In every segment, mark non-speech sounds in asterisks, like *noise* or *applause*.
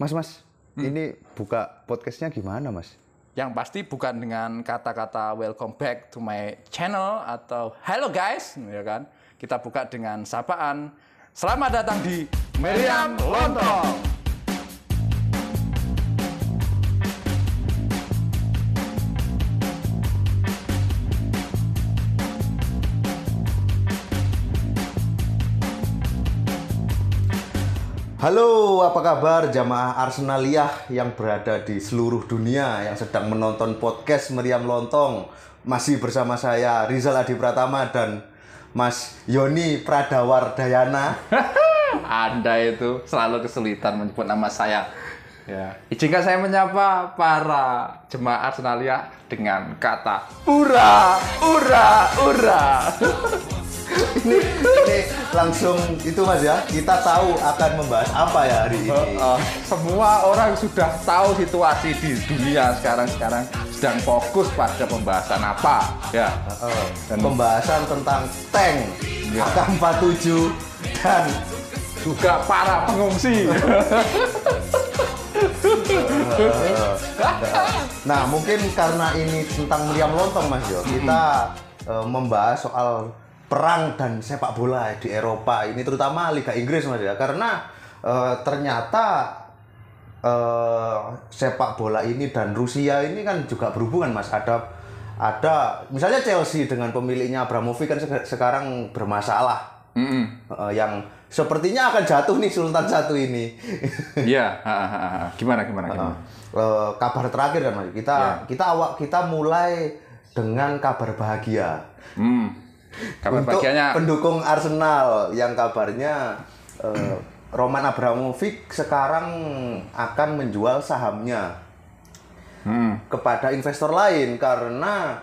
Mas, Mas, ini buka podcastnya gimana, Mas? Yang pasti bukan dengan kata-kata welcome back to my channel atau hello guys, ya kan? Kita buka dengan sapaan. Selamat datang di Meriam Lontong. Halo, apa kabar jamaah Arsenaliah yang berada di seluruh dunia yang sedang menonton podcast Meriam Lontong. Masih bersama saya Rizal Adi Pratama dan Mas Yoni Pradawardayana. Anda *laughs* itu selalu kesulitan menyebut nama saya. Ya. Izinkan saya menyapa para jemaah Arsenalia dengan kata ura, ura, ura. *laughs* ini, ini langsung itu Mas ya. Kita tahu akan membahas apa ya hari ini. Uh, semua orang sudah tahu situasi di dunia sekarang sekarang sedang fokus pada pembahasan apa ya Uh, Dan- pembahasan tentang tank Ya. AK-47 dan juga para pengungsi Nah, mungkin karena ini tentang meriam lontong, Mas Yo, kita eh, membahas soal perang dan sepak bola di Eropa ini terutama Liga Inggris, Mas ya. Karena eh, ternyata eh, sepak bola ini dan Rusia ini kan juga berhubungan, Mas. Ada ada misalnya Chelsea dengan pemiliknya Abramovich kan sek- sekarang bermasalah. Mm-mm. Eh, yang sepertinya akan jatuh nih Sultan satu ini. *laughs* Iya, gimana gimana gimana Eh, kabar terakhir kan Mas. Kita Ya. kita awak kita mulai dengan kabar bahagia. hmm. Kabar Untuk bagiannya pendukung Arsenal yang kabarnya eh, Roman Abramovich sekarang akan menjual sahamnya hmm. kepada investor lain karena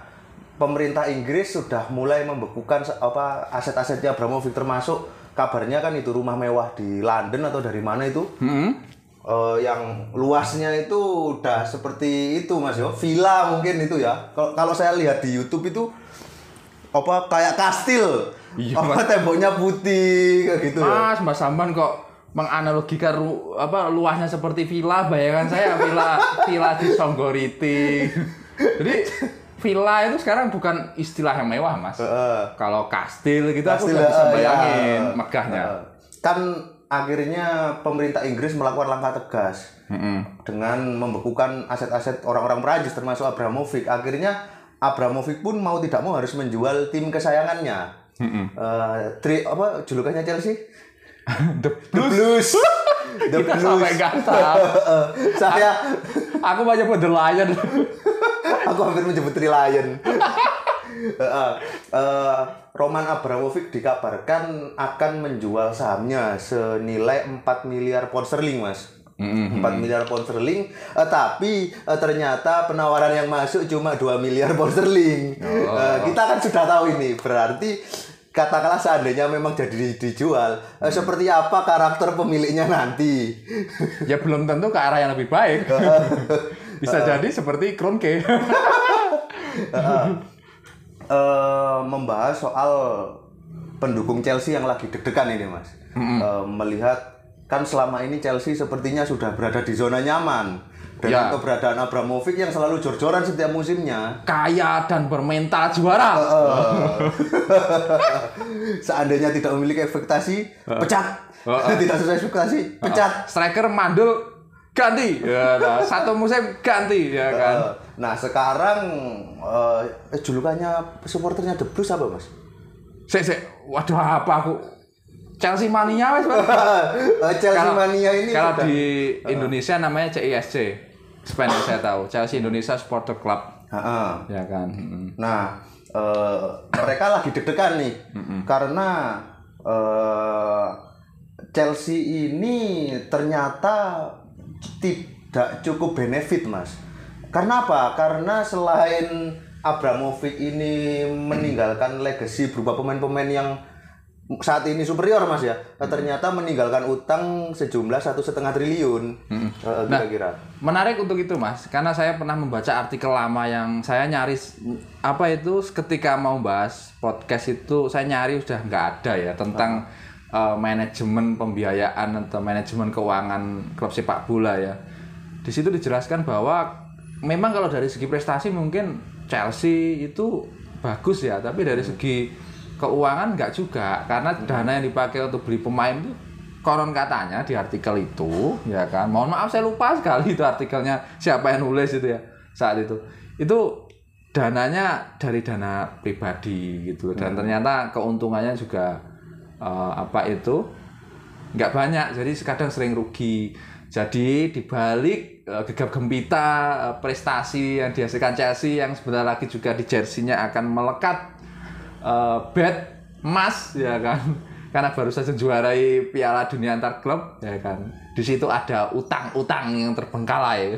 pemerintah Inggris sudah mulai membekukan apa aset-asetnya Abramovich termasuk kabarnya kan itu rumah mewah di London atau dari mana itu Hmm. Eh, yang luasnya itu udah seperti itu mas yo villa mungkin itu ya kalau saya lihat di YouTube itu apa kayak kastil Iya, apa temboknya putih kayak gitu ya Mas, Mas Samban kok menganalogikan ru- apa luasnya seperti villa, bayangan saya villa villa di Songgoriti. Jadi villa itu sekarang bukan istilah yang mewah, Mas. Heeh. Kalau kastil gitu Kastil, aku nggak bisa eh, bayangin ya. megahnya. Eh, kan akhirnya pemerintah Inggris melakukan langkah tegas Mm-mm. dengan membekukan aset-aset orang-orang Prancis termasuk Abramovich akhirnya Abramovich pun mau tidak mau harus menjual tim kesayangannya. Mm-mm. Eh, tri apa julukannya Chelsea? *laughs* The The Blues. *laughs* The Kita sampai nggak tahu. *laughs* saya Aku banyak buat The Lion. aku hampir menyebut Tri Lion. Eh, eh, Roman Abramovich dikabarkan akan menjual sahamnya senilai 4 miliar pound sterling mas 4 miliar pound sterling. Eh, tapi eh, ternyata penawaran yang masuk cuma 2 miliar pound sterling. Eh, kita kan sudah tahu ini. Berarti katakanlah seandainya memang jadi di- dijual eh, seperti apa karakter pemiliknya nanti? Ya belum tentu ke arah yang lebih baik. *laughs* *laughs* Bisa jadi seperti Kroenke. *laughs* eh membahas soal pendukung Chelsea yang lagi deg-degan ini mas. Eh, melihat kan selama ini Chelsea sepertinya sudah berada di zona nyaman. Dengan Ya. keberadaan Abramovich yang selalu jor-joran setiap musimnya. Kaya dan bermental juara. *laughs* seandainya tidak memiliki ekspektasi pecat. Heeh. *laughs* tidak sesuai ekspektasi pecat. Striker mandul ganti. Ya, nah, satu musim ganti ya kan. Nah sekarang eh, julukannya supporternya The Blues apa mas? Sik sik, waduh apa aku Chelsea mania wes. Eh, *laughs* Chelsea Kalau- mania ini Kalau sudah- di Indonesia namanya CISC. Spanyol saya tahu, Chelsea Indonesia Supporter Club. Heeh. Ya kan. Nah, eh, mereka lagi deg-degan nih, karena eh, Chelsea ini ternyata tidak cukup benefit, mas. Karena apa? Karena selain Abramovich ini meninggalkan legacy berupa pemain-pemain yang saat ini superior mas ya. Ternyata meninggalkan utang sejumlah satu setengah triliun. Eh, kira-kira. Menarik untuk itu mas, karena saya pernah membaca artikel lama yang saya nyaris apa itu ketika mau bahas podcast itu saya nyari sudah nggak ada ya tentang eh, manajemen pembiayaan atau manajemen keuangan klub sepak bola ya. Di situ dijelaskan bahwa memang kalau dari segi prestasi mungkin Chelsea itu bagus ya, tapi dari segi keuangan nggak juga karena dana yang dipakai untuk beli pemain itu konon katanya di artikel itu ya kan? Mohon maaf saya lupa sekali itu artikelnya siapa yang nulis itu ya saat itu. Itu dananya dari dana pribadi gitu dan ternyata keuntungannya juga eh, apa itu nggak banyak. Jadi kadang sering rugi. Jadi dibalik eh, gegap gempita eh, prestasi yang dihasilkan Chelsea yang sebentar lagi juga di jersinya akan melekat eh, bed emas ya kan. *laughs* Karena baru saja juarai Piala Dunia antar klub ya kan. Di situ ada utang-utang yang terbengkalai. *laughs*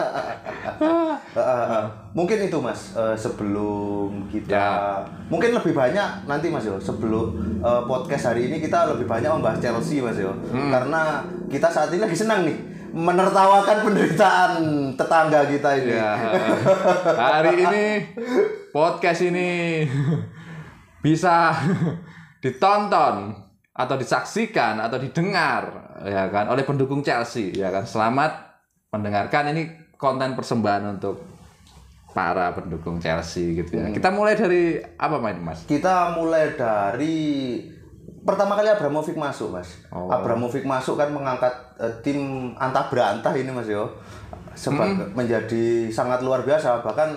Eh, eh, mungkin itu mas sebelum kita mungkin lebih banyak nanti mas yo sebelum podcast hari ini kita lebih banyak membahas Chelsea mas yo. Karena kita saat ini lagi senang nih menertawakan penderitaan tetangga kita ini. Ya hari ini podcast ini bisa ditonton atau disaksikan atau didengar ya kan oleh pendukung Chelsea ya kan. Selamat mendengarkan. Ini konten persembahan untuk para pendukung Chelsea gitu ya. Kita mulai dari apa main mas? Kita mulai dari pertama kali Abramovich masuk mas. Oh. Abramovich masuk kan mengangkat eh, tim antah berantah ini mas yo. Sebagai menjadi sangat luar biasa. Bahkan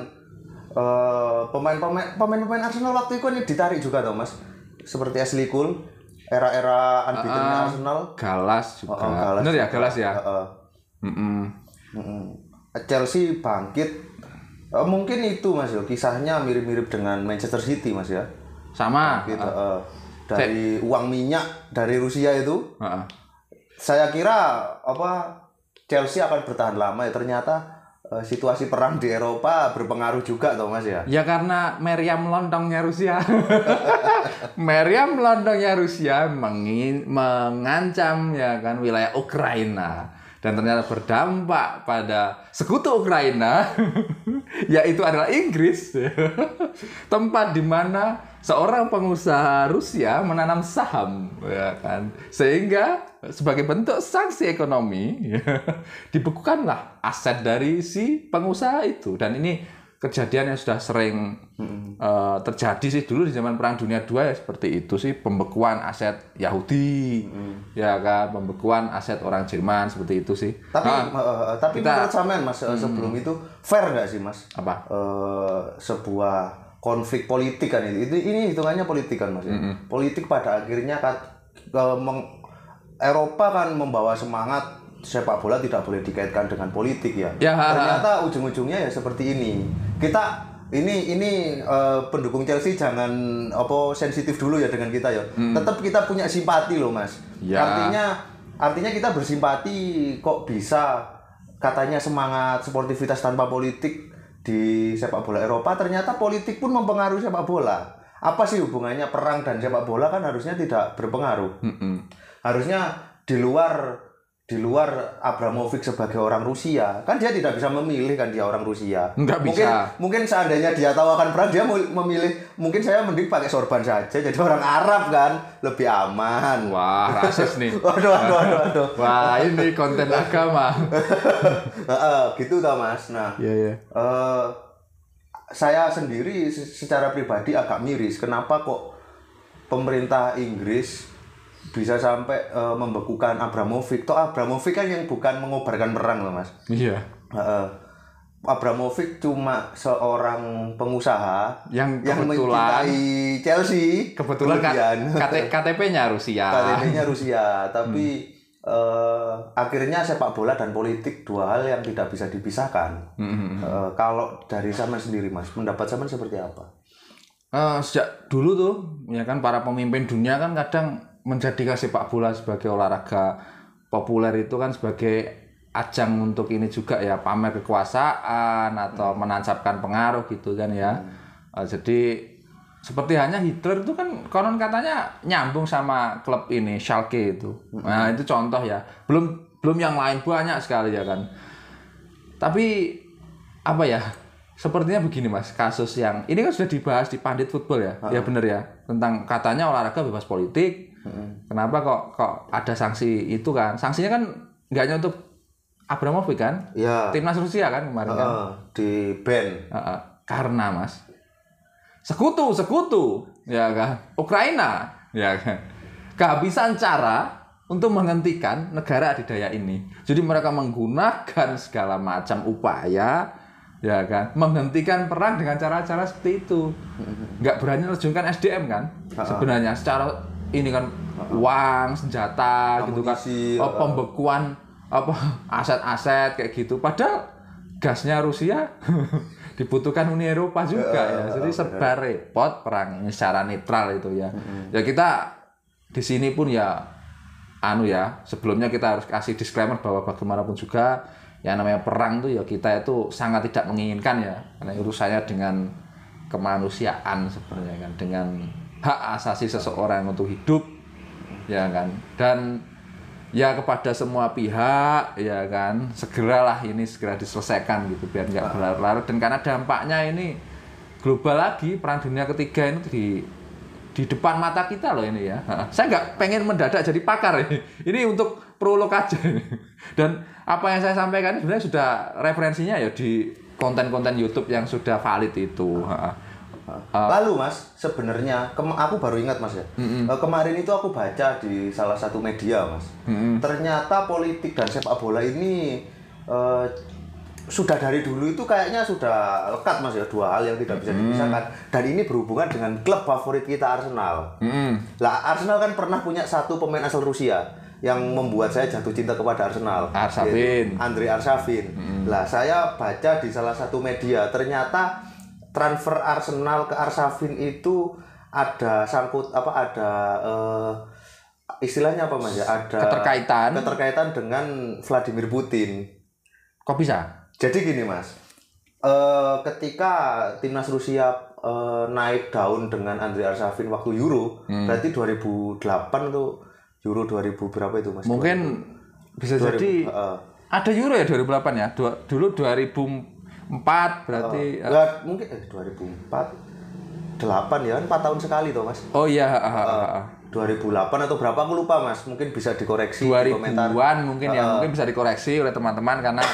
eh, pemain-pemain pemain-pemain Arsenal waktu itu ini ditarik juga tau mas. Seperti Ashley Cole era-era unbeaten Arsenal. Galas juga. Oh, oh, Galas bener ya. Galas ya? Heeh. Mm-mm. Mm-mm. Chelsea bangkit. Eh, mungkin itu mas yo. Kisahnya mirip-mirip dengan Manchester City mas ya. Sama. Gitu eh, dari uang minyak dari Rusia itu Heeh. saya kira apa Chelsea akan bertahan lama ya ternyata eh, situasi perang di Eropa berpengaruh juga toh mas ya Ya karena meriam lontongnya Rusia. *laughs* meriam lontongnya Rusia mengin, mengancam ya kan wilayah Ukraina dan ternyata berdampak pada sekutu Ukraina *laughs* yaitu adalah Inggris. *laughs* Tempat di mana seorang pengusaha Rusia menanam saham ya kan. Sehingga sebagai bentuk sanksi ekonomi *laughs* dibekukanlah aset dari si pengusaha itu dan ini kejadian yang sudah sering eh, terjadi sih dulu di zaman perang dunia II ya seperti itu sih pembekuan aset Yahudi. Ya kan pembekuan aset orang Jerman seperti itu sih. Tapi Nah, eh, tapi kita- menurut sampean mas eh, sebelum itu fair nggak sih mas? Apa? Eh, sebuah konflik politik kan itu, itu ini hitungannya politik kan mas ya? politik pada akhirnya kan meng- Eropa kan membawa semangat sepak bola tidak boleh dikaitkan dengan politik ya, Ya, ha, ha. ternyata ujung-ujungnya ya seperti ini kita ini ini eh, pendukung Chelsea jangan apa sensitif dulu ya dengan kita ya. Tetap kita punya simpati loh mas. Ya. artinya artinya kita bersimpati kok bisa katanya semangat sportivitas tanpa politik di sepak bola Eropa ternyata politik pun mempengaruhi sepak bola. Apa sih hubungannya perang dan sepak bola kan harusnya tidak berpengaruh. Mm-mm. harusnya di luar di luar Abramovich sebagai orang Rusia. Kan dia tidak bisa memilih kan dia orang Rusia. Nggak mungkin bisa. mungkin seandainya dia tahu akan perang dia memilih mungkin saya mending pakai sorban saja jadi orang Arab kan. Lebih aman. Wah rasis nih. *laughs* Waduh waduh waduh, waduh. wah ini konten agama. *laughs* Heeh, gitu tau mas. Nah Iya iya. eh, saya sendiri se- secara pribadi agak miris. Kenapa kok pemerintah Inggris bisa sampai eh, membekukan Abramovich toh Abramovich kan yang bukan mengobarkan perang loh mas. Iya. Heeh. Abramovich cuma seorang pengusaha Yang yang kebetulan- mencintai Chelsea. Kebetulan Kemudian, KT, KTP-nya Rusia. KTP-nya Rusia. Tapi eh, akhirnya sepak bola dan politik dua hal yang tidak bisa dipisahkan. Mm-mm. Eh, kalau dari zaman sendiri mas pendapat zaman seperti apa? Eh, sejak dulu tuh ya kan para pemimpin dunia kan kadang menjadikan sepak bola sebagai olahraga populer itu kan sebagai ajang untuk ini juga ya pamer kekuasaan atau menancapkan pengaruh gitu kan ya. Eh, jadi seperti hanya Hitler itu kan konon katanya nyambung sama klub ini Schalke itu. Nah itu contoh ya. Belum belum yang lain banyak sekali ya kan. Tapi apa ya? Sepertinya begini mas kasus yang ini kan sudah dibahas di pandit football ya? Ya benar ya? Tentang katanya olahraga bebas politik kenapa kok kok ada sanksi itu kan? Sanksinya kan nggak hanya untuk Abramovich kan? Ya. timnas Rusia kan kemarin kan? Heeh, di ban. Heeh. karena mas. Sekutu sekutu. Ya kan? Ukraina. Ya kan? Kehabisan cara untuk menghentikan negara adidaya ini. Jadi mereka menggunakan segala macam upaya ya kan? Menghentikan perang dengan cara-cara seperti itu. Nggak berani terjunkan SDM kan? Sebenarnya secara ini kan uang senjata gitu kan. Amunisi, oh, pembekuan apa aset-aset kayak gitu. Padahal gasnya Rusia *laughs* dibutuhkan Uni Eropa juga ya. jadi serba repot perang ini secara netral itu ya. Ya kita di sini pun ya anu ya sebelumnya kita harus kasih disclaimer bahwa bagaimanapun juga yang namanya perang tuh ya kita itu sangat tidak menginginkan ya. Karena urusannya dengan kemanusiaan sebenarnya kan dengan hak asasi seseorang untuk hidup ya kan? Dan ya kepada semua pihak ya kan? Segeralah ini segera diselesaikan gitu biar nggak berlarut-larut. Dan karena dampaknya ini global lagi perang dunia ketiga ini di di depan mata kita loh ini ya. Saya nggak pengen mendadak jadi pakar ini. *laughs* Ini untuk prolog aja *laughs* dan apa yang saya sampaikan ini sebenarnya sudah referensinya ya di konten-konten YouTube yang sudah valid itu Lalu mas, sebenarnya aku baru ingat mas ya. Eh, kemarin itu aku baca di salah satu media mas. Ternyata politik dan sepak bola ini eh, sudah dari dulu itu kayaknya sudah lekat mas ya dua hal yang tidak bisa dipisahkan. Dan ini berhubungan dengan klub favorit kita Arsenal. Mm-mm. Lah Arsenal kan pernah punya satu pemain asal Rusia yang membuat saya jatuh cinta kepada Arsenal. Yaitu Andre Arshavin. Lah saya baca di salah satu media ternyata transfer Arsenal ke Arshavin itu ada sangkut apa ada eh, istilahnya apa mas ya ada Keterkaitan. keterkaitan dengan Vladimir Putin. kok bisa Jadi gini mas, eh, ketika timnas Rusia eh, naik daun dengan Andrei Arshavin waktu Euro, Hmm. berarti 2008 tuh Euro 2000 berapa itu mas? mungkin bisa 2000, jadi heeh. ada Euro ya 2008 ya Dua, dulu 2004 berarti eh, Nggak, mungkin eh 2004 8 ya kan 4 tahun sekali tuh mas. oh iya ah, ah. 2008 atau berapa aku lupa mas, mungkin bisa dikoreksi di komentar. 2000-an mungkin ya mungkin bisa dikoreksi oleh teman-teman karena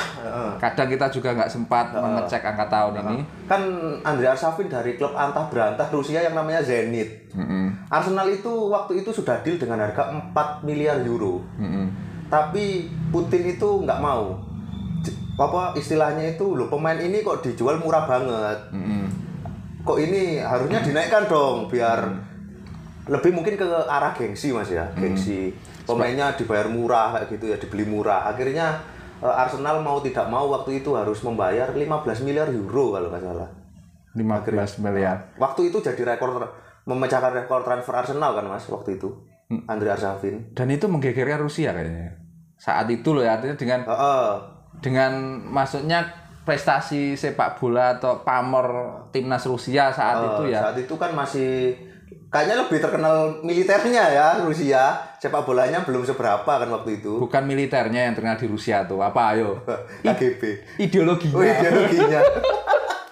kadang kita juga nggak sempat mengecek angka tahun ini Kan Andrei Arshavin dari klub antah berantah Rusia yang namanya Zenit. Arsenal itu waktu itu sudah deal dengan harga 4 miliar euro. Mm-mm. Tapi Putin itu nggak mau. Apa istilahnya itu loh pemain ini kok dijual murah banget. Mm-mm. Kok ini harusnya dinaikkan dong biar lebih mungkin ke arah gengsi Mas ya, gengsi. Pemainnya dibayar murah kayak gitu ya, dibeli murah. Akhirnya eh, Arsenal mau tidak mau waktu itu harus membayar 15 miliar euro kalau nggak salah. 15 miliar Waktu itu jadi rekor memecahkan rekor transfer Arsenal kan Mas waktu itu. Andre Arshavin. dan itu menggegerkan Rusia kayaknya saat itu loh ya artinya dengan Heeh. Dengan maksudnya prestasi sepak bola atau pamor timnas Rusia saat itu ya Saat itu kan masih kayaknya lebih terkenal militernya ya Rusia. Sepak bolanya belum seberapa kan waktu itu. bukan militernya yang terkenal di Rusia tuh apa ayo *laughs* KGB. ideologinya Oh ideologinya.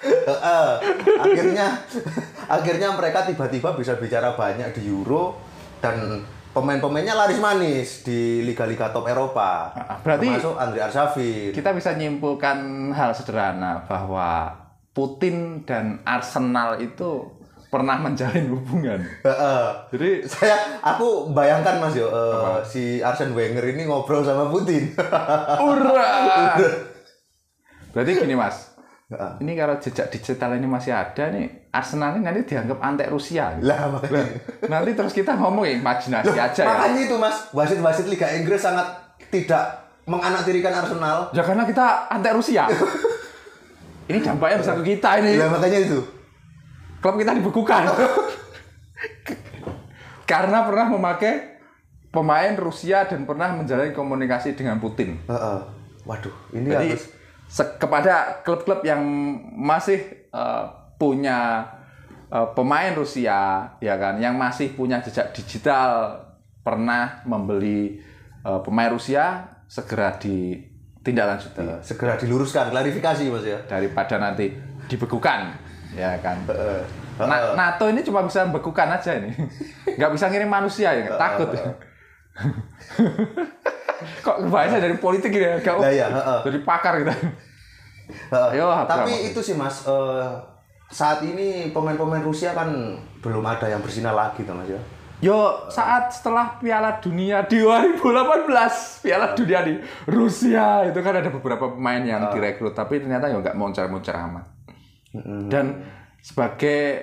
Heeh. *laughs* akhirnya *laughs* akhirnya mereka tiba-tiba bisa bicara banyak di Euro dan pemain-pemainnya laris manis di liga-liga top Eropa. Ah, berarti- termasuk Andre Arshavin. kita bisa nyimpulkan hal sederhana bahwa Putin dan Arsenal itu pernah menjalin *laughs* hubungan jadi Saya aku bayangkan Mas yo eh, si Arsene Wenger ini ngobrol sama Putin. Ura! *laughs* Berarti gini mas, Heeh. ini kalau jejak digital ini masih ada nih, Arsenal ini nanti dianggap antek Rusia. Lah makanya. Nanti terus kita ngomong imajinasi aja ya. Makanya itu Mas, wasit-wasit Liga Inggris sangat tidak menganaktirikan Arsenal. Ya karena kita antek Rusia. *laughs* ini dampaknya bisa ke kita ini. Lah makanya itu. Klub kita dibekukan. *laughs* karena pernah memakai pemain Rusia dan pernah menjalin komunikasi dengan Putin. Heeh. Waduh, ini Jadi harus kepada klub-klub yang masih eh, punya eh, pemain Rusia, ya kan, yang masih punya jejak digital, pernah membeli eh, pemain Rusia, segera ditindaklanjuti segera diluruskan, klarifikasi Mas ya. daripada nanti dibekukan, ya kan. Heeh. Na- NATO ini cuma bisa bekukan aja ini, *laughs* nggak bisa ngirim manusia ya, takut. *laughs* Kok bahasanya dari politik gitu ya, Kak? Lah ya, heeh. dari pakar gitu. Heeh. Ayo, Tapi Abraham. itu sih Mas, eh, saat ini pemain-pemain Rusia kan belum ada yang bersinar lagi tuh Mas ya. Yo, saat setelah Piala Dunia di 2018, Piala Dunia di Rusia itu kan ada beberapa pemain yang direkrut, tapi ternyata ya nggak moncer-moncer amat. Dan sebagai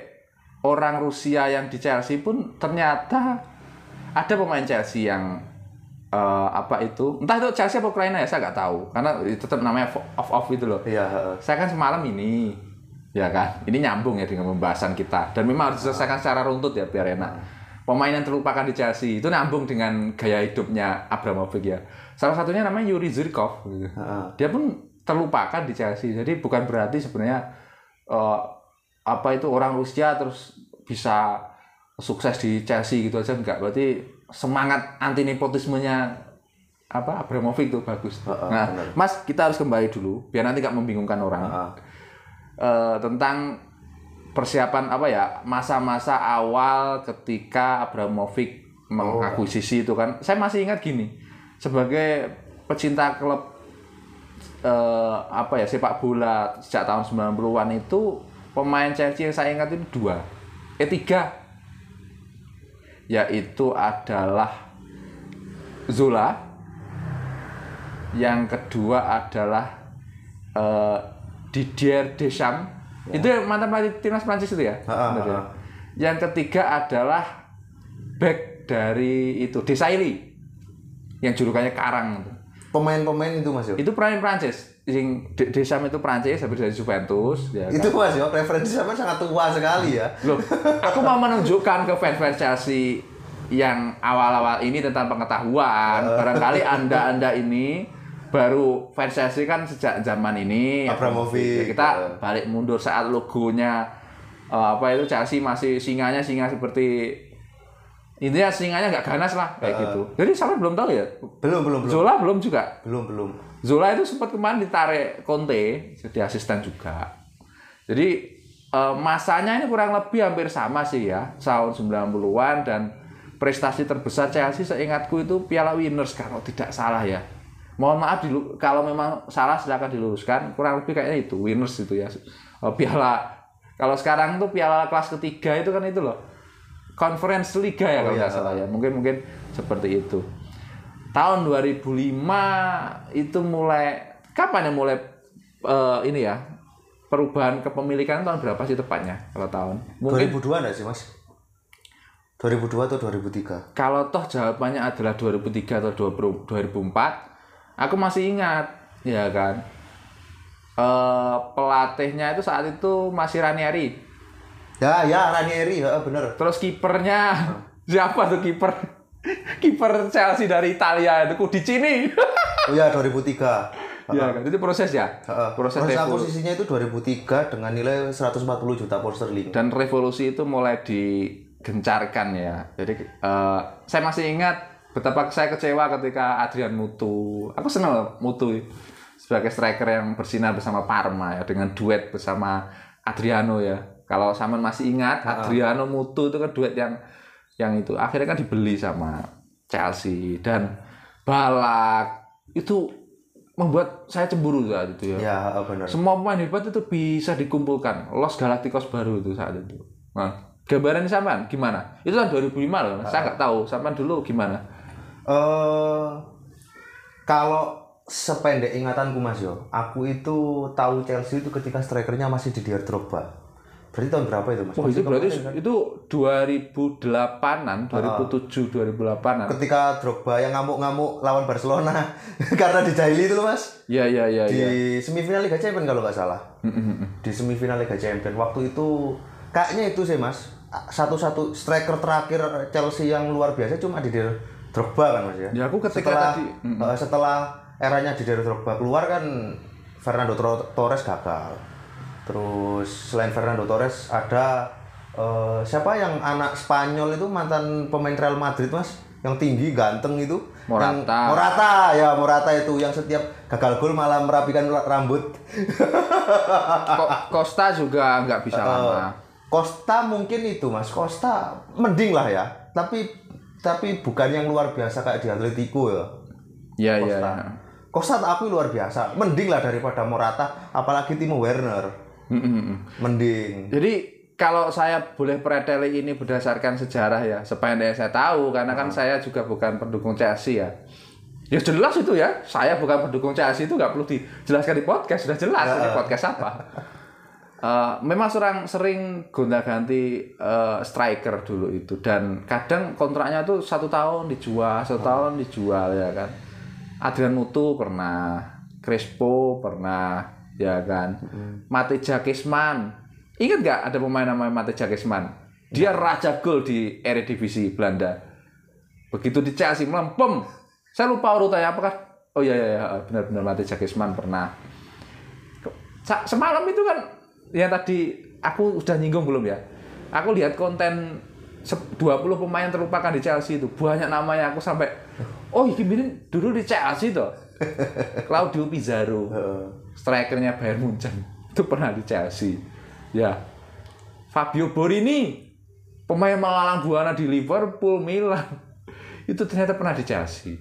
orang Rusia yang di Chelsea pun ternyata ada pemain Chelsea yang eh, apa itu, entah itu Chelsea apa Ukraina ya saya nggak tahu, karena itu tetap namanya off off itu loh. Iya. Saya kan semalam ini, ya kan, ini nyambung ya dengan pembahasan kita, dan memang harus diselesaikan secara runtut ya biar enak. Pemain yang terlupakan di Chelsea itu nyambung dengan gaya hidupnya Abramovich ya. Salah satunya namanya Yuri Zirkov. Gitu. Dia pun terlupakan di Chelsea, jadi bukan berarti sebenarnya eh, apa itu orang Rusia terus bisa sukses di Chelsea gitu aja enggak. Berarti semangat anti nepotismenya apa Abramovich itu bagus. Heeh, nah, benar. Mas kita harus kembali dulu biar nanti nggak membingungkan orang Heeh. eh, tentang persiapan apa ya masa-masa awal ketika Abramovich mengakuisisi itu kan saya masih ingat gini sebagai pecinta klub eh, apa ya sepak bola sejak tahun 90-an itu pemain Chelsea yang saya ingat itu dua eh tiga yaitu adalah Zola yang kedua adalah eh, Didier Deschamps. Itu yang mantan pelatih timnas Prancis itu ya? Ha-ha, Benar ya? ha-ha. yang ketiga adalah back dari itu Desailly. Yang julukannya Karang Pemain-pemain itu Mas yo. itu pemain Prancis yang De- Deschamps itu Prancis habis dari Juventus ya kan? Itu Mas yo, referensi sama sangat tua sekali ya. Loh, aku mau menunjukkan ke fans-fans Chelsea yang awal-awal ini tentang pengetahuan. Barangkali Anda-Anda ini baru fans Chelsea kan sejak zaman ini. Abramovich. Ya, kita balik mundur saat logonya eh, apa itu Chelsea masih singanya singa seperti intinya singanya nggak ganas lah kayak gitu. Jadi sampai belum tahu ya. Belum, belum, belum. Zola belum juga. Belum, belum. Zola itu sempat kemarin ditarik Conte jadi asisten juga. Jadi eh, masanya ini kurang lebih hampir sama sih ya, tahun 90-an dan prestasi terbesar Chelsea seingatku itu Piala Winners kalau tidak salah ya. Mohon maaf dilu- kalau memang salah silakan diluruskan. Kurang lebih kayaknya itu Winners itu ya. Eh, Piala kalau sekarang tuh Piala kelas ketiga itu kan itu loh. Conference Liga ya kalau iya. nggak salah ya. Mungkin mungkin seperti itu tahun 2005 itu mulai kapan ya mulai eh, ini ya perubahan kepemilikan tahun berapa sih tepatnya kalau tahun mungkin 2002 enggak sih, Mas? 2002 atau 2003? kalau toh jawabannya adalah 2003 atau 20 2004 aku masih ingat ya kan eh pelatihnya itu saat itu masih Ranieri Ya, ya Ranieri, heeh bener. terus kipernya *laughs* siapa tuh kiper kiper Chelsea dari Italia itu Kudicini Oh iya 2003. ya kan itu proses ya Heeh. proses Proses akuisisinya itu 2003 dengan nilai 140 juta pound sterling. dan revolusi itu mulai digencarkan ya. Jadi eh, saya masih ingat betapa saya kecewa ketika Adrian Mutu. Aku senang loh Mutu sebagai striker yang bersinar bersama Parma ya dengan duet bersama Adriano ya. Kalau Saman masih ingat Adriano Mutu itu kan duet yang yang itu akhirnya kan dibeli sama Chelsea dan Balak itu membuat saya cemburu saat itu ya. Ya, bener. Semua pemain hebat itu bisa dikumpulkan. Los Galacticos baru itu saat itu. Nah, gambaran sampean gimana? Itu kan 2005 loh. Saya nggak tahu. Sampean dulu gimana? Eh kalau sependek ingatanku Mas Yo, aku itu tahu Chelsea itu ketika strikernya masih Didier Drogba. Berarti tahun berapa itu Mas? Wah, itu berarti itu 2008-an, 2007, 2008-an. ketika Drogba yang ngamuk-ngamuk lawan Barcelona *laughs* karena dijahili itu loh Mas. Iya, iya, iya, Di iya. semifinal Liga Champions kalau nggak salah. Di semifinal Liga Champions waktu itu kayaknya itu sih Mas. Satu-satu striker terakhir Chelsea yang luar biasa cuma Didier Drogba kan Mas ya. Ya, aku ketika setelah, tadi, eh, setelah eranya Didier Drogba keluar kan Fernando Torres gagal. Terus selain Fernando Torres ada eh, siapa yang anak Spanyol itu mantan pemain Real Madrid Mas yang tinggi ganteng itu Morata. Yang- Morata ya Morata itu yang setiap gagal gol malah merapikan rambut. *laughs* Ko- Costa juga nggak bisa lama. Costa mungkin itu mas, Costa mending lah ya. Tapi tapi bukan yang luar biasa kayak di Atletico ya. Iya iya. Costa tak akui luar biasa, mending lah daripada Morata, apalagi Timo Werner, Mending. Jadi kalau saya boleh preteli ini berdasarkan sejarah ya, sependek saya tahu karena kan saya juga bukan pendukung Chelsea ya. Ya jelas itu ya, saya bukan pendukung Chelsea itu nggak perlu dijelaskan di podcast, sudah jelas ini podcast apa. Eh, memang sering sering gonta-ganti eh, striker dulu itu dan kadang kontraknya tuh satu tahun dijual, satu tahun dijual ya kan. Adrian Mutu pernah, Crespo pernah, ya kan. Mate Jakisman, ingat nggak ada pemain namanya Mate Jakisman? Dia raja gol di Eredivisie Belanda. Begitu di Chelsea melempem. Saya lupa urutannya apakah Oh iya iya iya, benar-benar Mate Jakisman pernah. Semalam itu kan yang tadi aku udah nyinggung belum ya? Aku lihat konten se- 20 pemain terlupakan di Chelsea itu banyak namanya aku sampai oh ini dulu di Chelsea tuh *laughs* Claudio Pizarro strikernya Bayern Munchen. *laughs* Itu pernah di Chelsea. Ya. Fabio Borini pemain melalang buana di Liverpool Milan. *laughs* Itu ternyata pernah di Chelsea.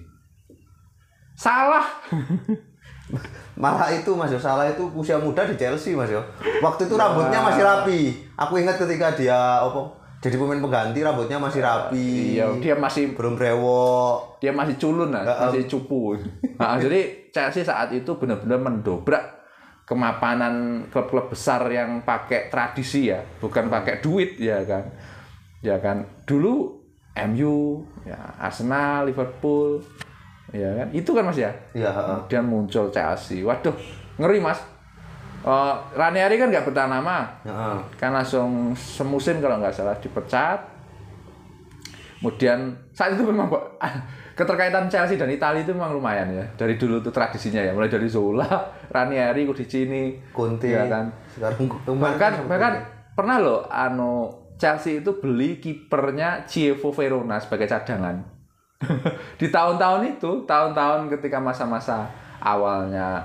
Salah. *laughs* Malah itu Mas Yo, salah itu usia muda di Chelsea Mas Yo. Waktu itu rambutnya masih rapi. Aku ingat ketika dia apa jadi pemain pengganti rambutnya masih rapi. iya dia masih Belum brewok. dia masih culun lah, masih cupu. Nah, jadi Chelsea saat itu benar-benar mendobrak kemapanan klub-klub besar yang pakai tradisi ya, bukan pakai duit ya kan. Ya kan. Dulu MU, ya Arsenal, Liverpool, ya kan. Itu kan Mas ya. Iya, heeh. Kemudian muncul Chelsea. Waduh, ngeri Mas. Eh, Ranieri kan nggak bertahan lama, Heeh. kan langsung semusim kalau nggak salah dipecat. Kemudian saat itu memang *laughs* keterkaitan Chelsea dan Italia itu memang lumayan ya. Dari dulu tuh tradisinya ya, mulai dari Zola, *laughs* Ranieri, Cudicini, Conte. ya kan. Sekarang Bahkan bahkan pernah loh ano Chelsea itu beli kipernya Chievo Verona sebagai cadangan. *laughs* Di tahun-tahun itu, tahun-tahun ketika masa-masa awalnya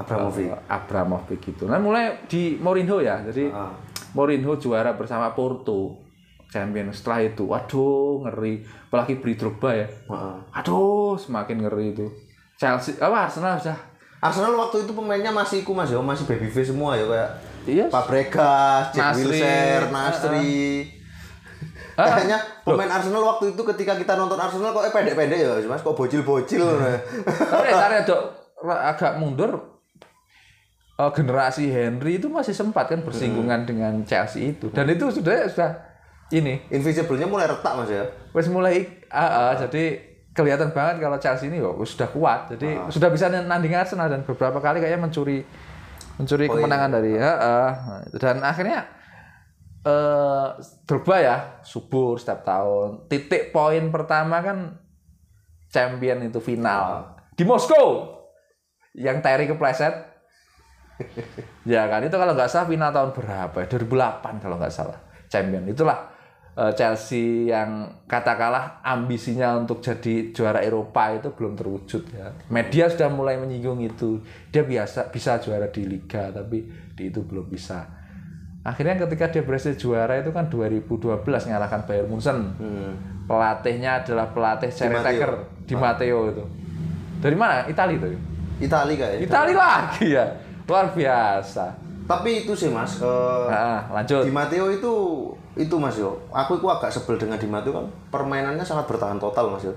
Abramovich. eh, Abramovich gitu. Nah, mulai di Mourinho ya. Jadi Ah. Mourinho juara bersama Porto. Champion setelah itu, waduh ngeri. Apalagi beli Drogba ya. Heeh. Aduh, semakin ngeri itu. Chelsea, apa Arsenal sudah Arsenal waktu itu pemainnya masih iku Mas Yo, masih baby face semua ya kayak Iya. Fabregas, Jack Wilshere, Nasri. Ah, Kayaknya pemain Arsenal waktu itu ketika kita nonton Arsenal kok eh pendek-pendek ya Mas, kok bocil-bocil. Tapi tarik dok agak mundur. Eh, generasi Henry itu masih sempat kan bersinggungan dengan Chelsea itu. Dan itu sudah sudah ini Invisible-nya mulai retak Mas ya. wes mulai ah, ah, jadi kelihatan banget kalau Chelsea ini oh, sudah kuat. Jadi sudah bisa nanding Arsenal dan beberapa kali kayaknya mencuri mencuri Poin. kemenangan dari ah, ah. dan akhirnya eh Drogba ya subur setiap tahun. Titik poin pertama kan champion itu final di Moskow yang Terry kepleset *laughs* ya kan itu kalau nggak salah final tahun berapa ya? 2008 kalau nggak salah. Champion. Itulah eh, Chelsea yang katakanlah ambisinya untuk jadi juara Eropa itu belum terwujud ya. Media sudah mulai menyinggung itu. Dia biasa bisa juara di Liga tapi di itu belum bisa. Akhirnya ketika dia berhasil juara itu kan 2012 ngalahkan Bayern Munchen. Pelatihnya adalah pelatih Seri Matteo. Taker di Matteo itu. Dari mana? Italia itu Itali kayaknya. Italia lagi ya luar biasa Tapi itu sih Mas, eh, nah, lanjut Di Matteo itu itu Mas yo. Aku itu agak sebel dengan Di Matteo kan permainannya sangat bertahan total Mas yo.